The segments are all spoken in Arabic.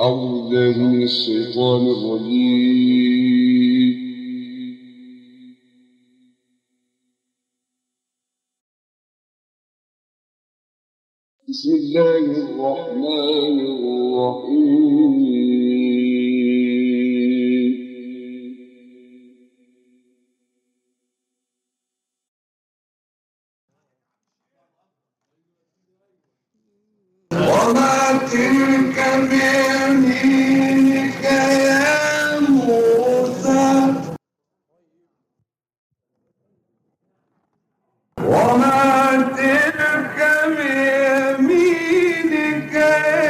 أعوذ من الشيطان الرجيم. بسم الله الرحمن الرحيم. Okay.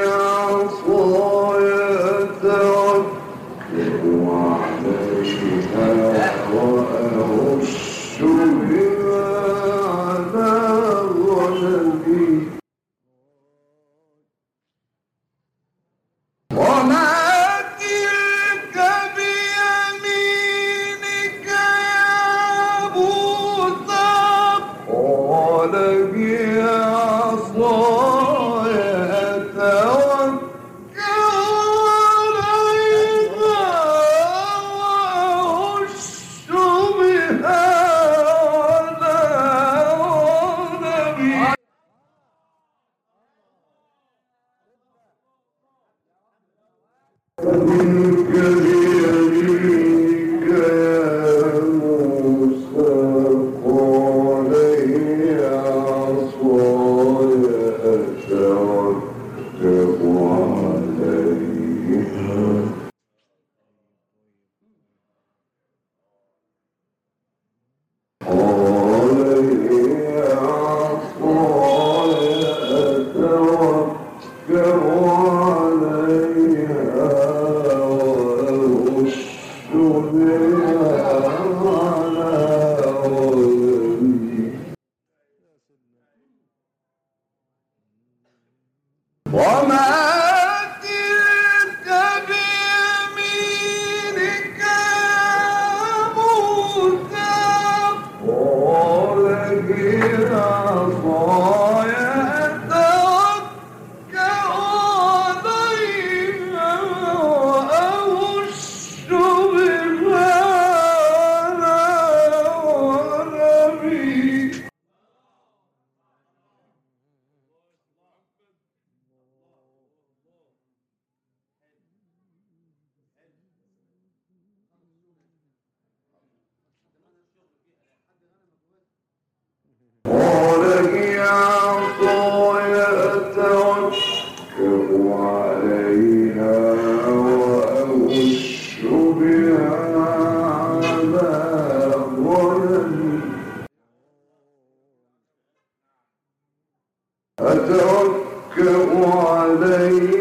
أتوكل عليه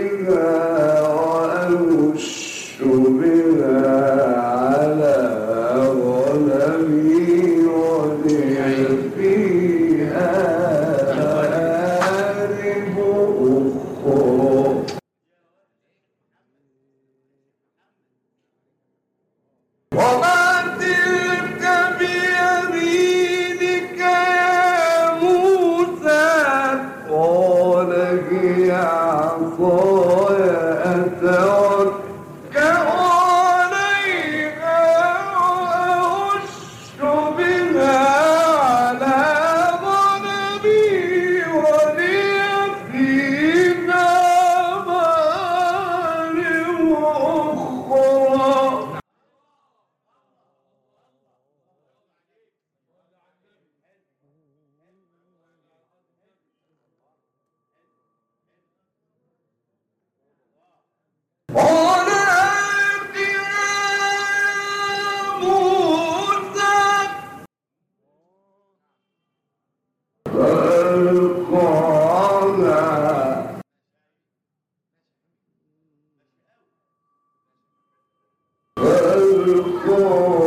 Go.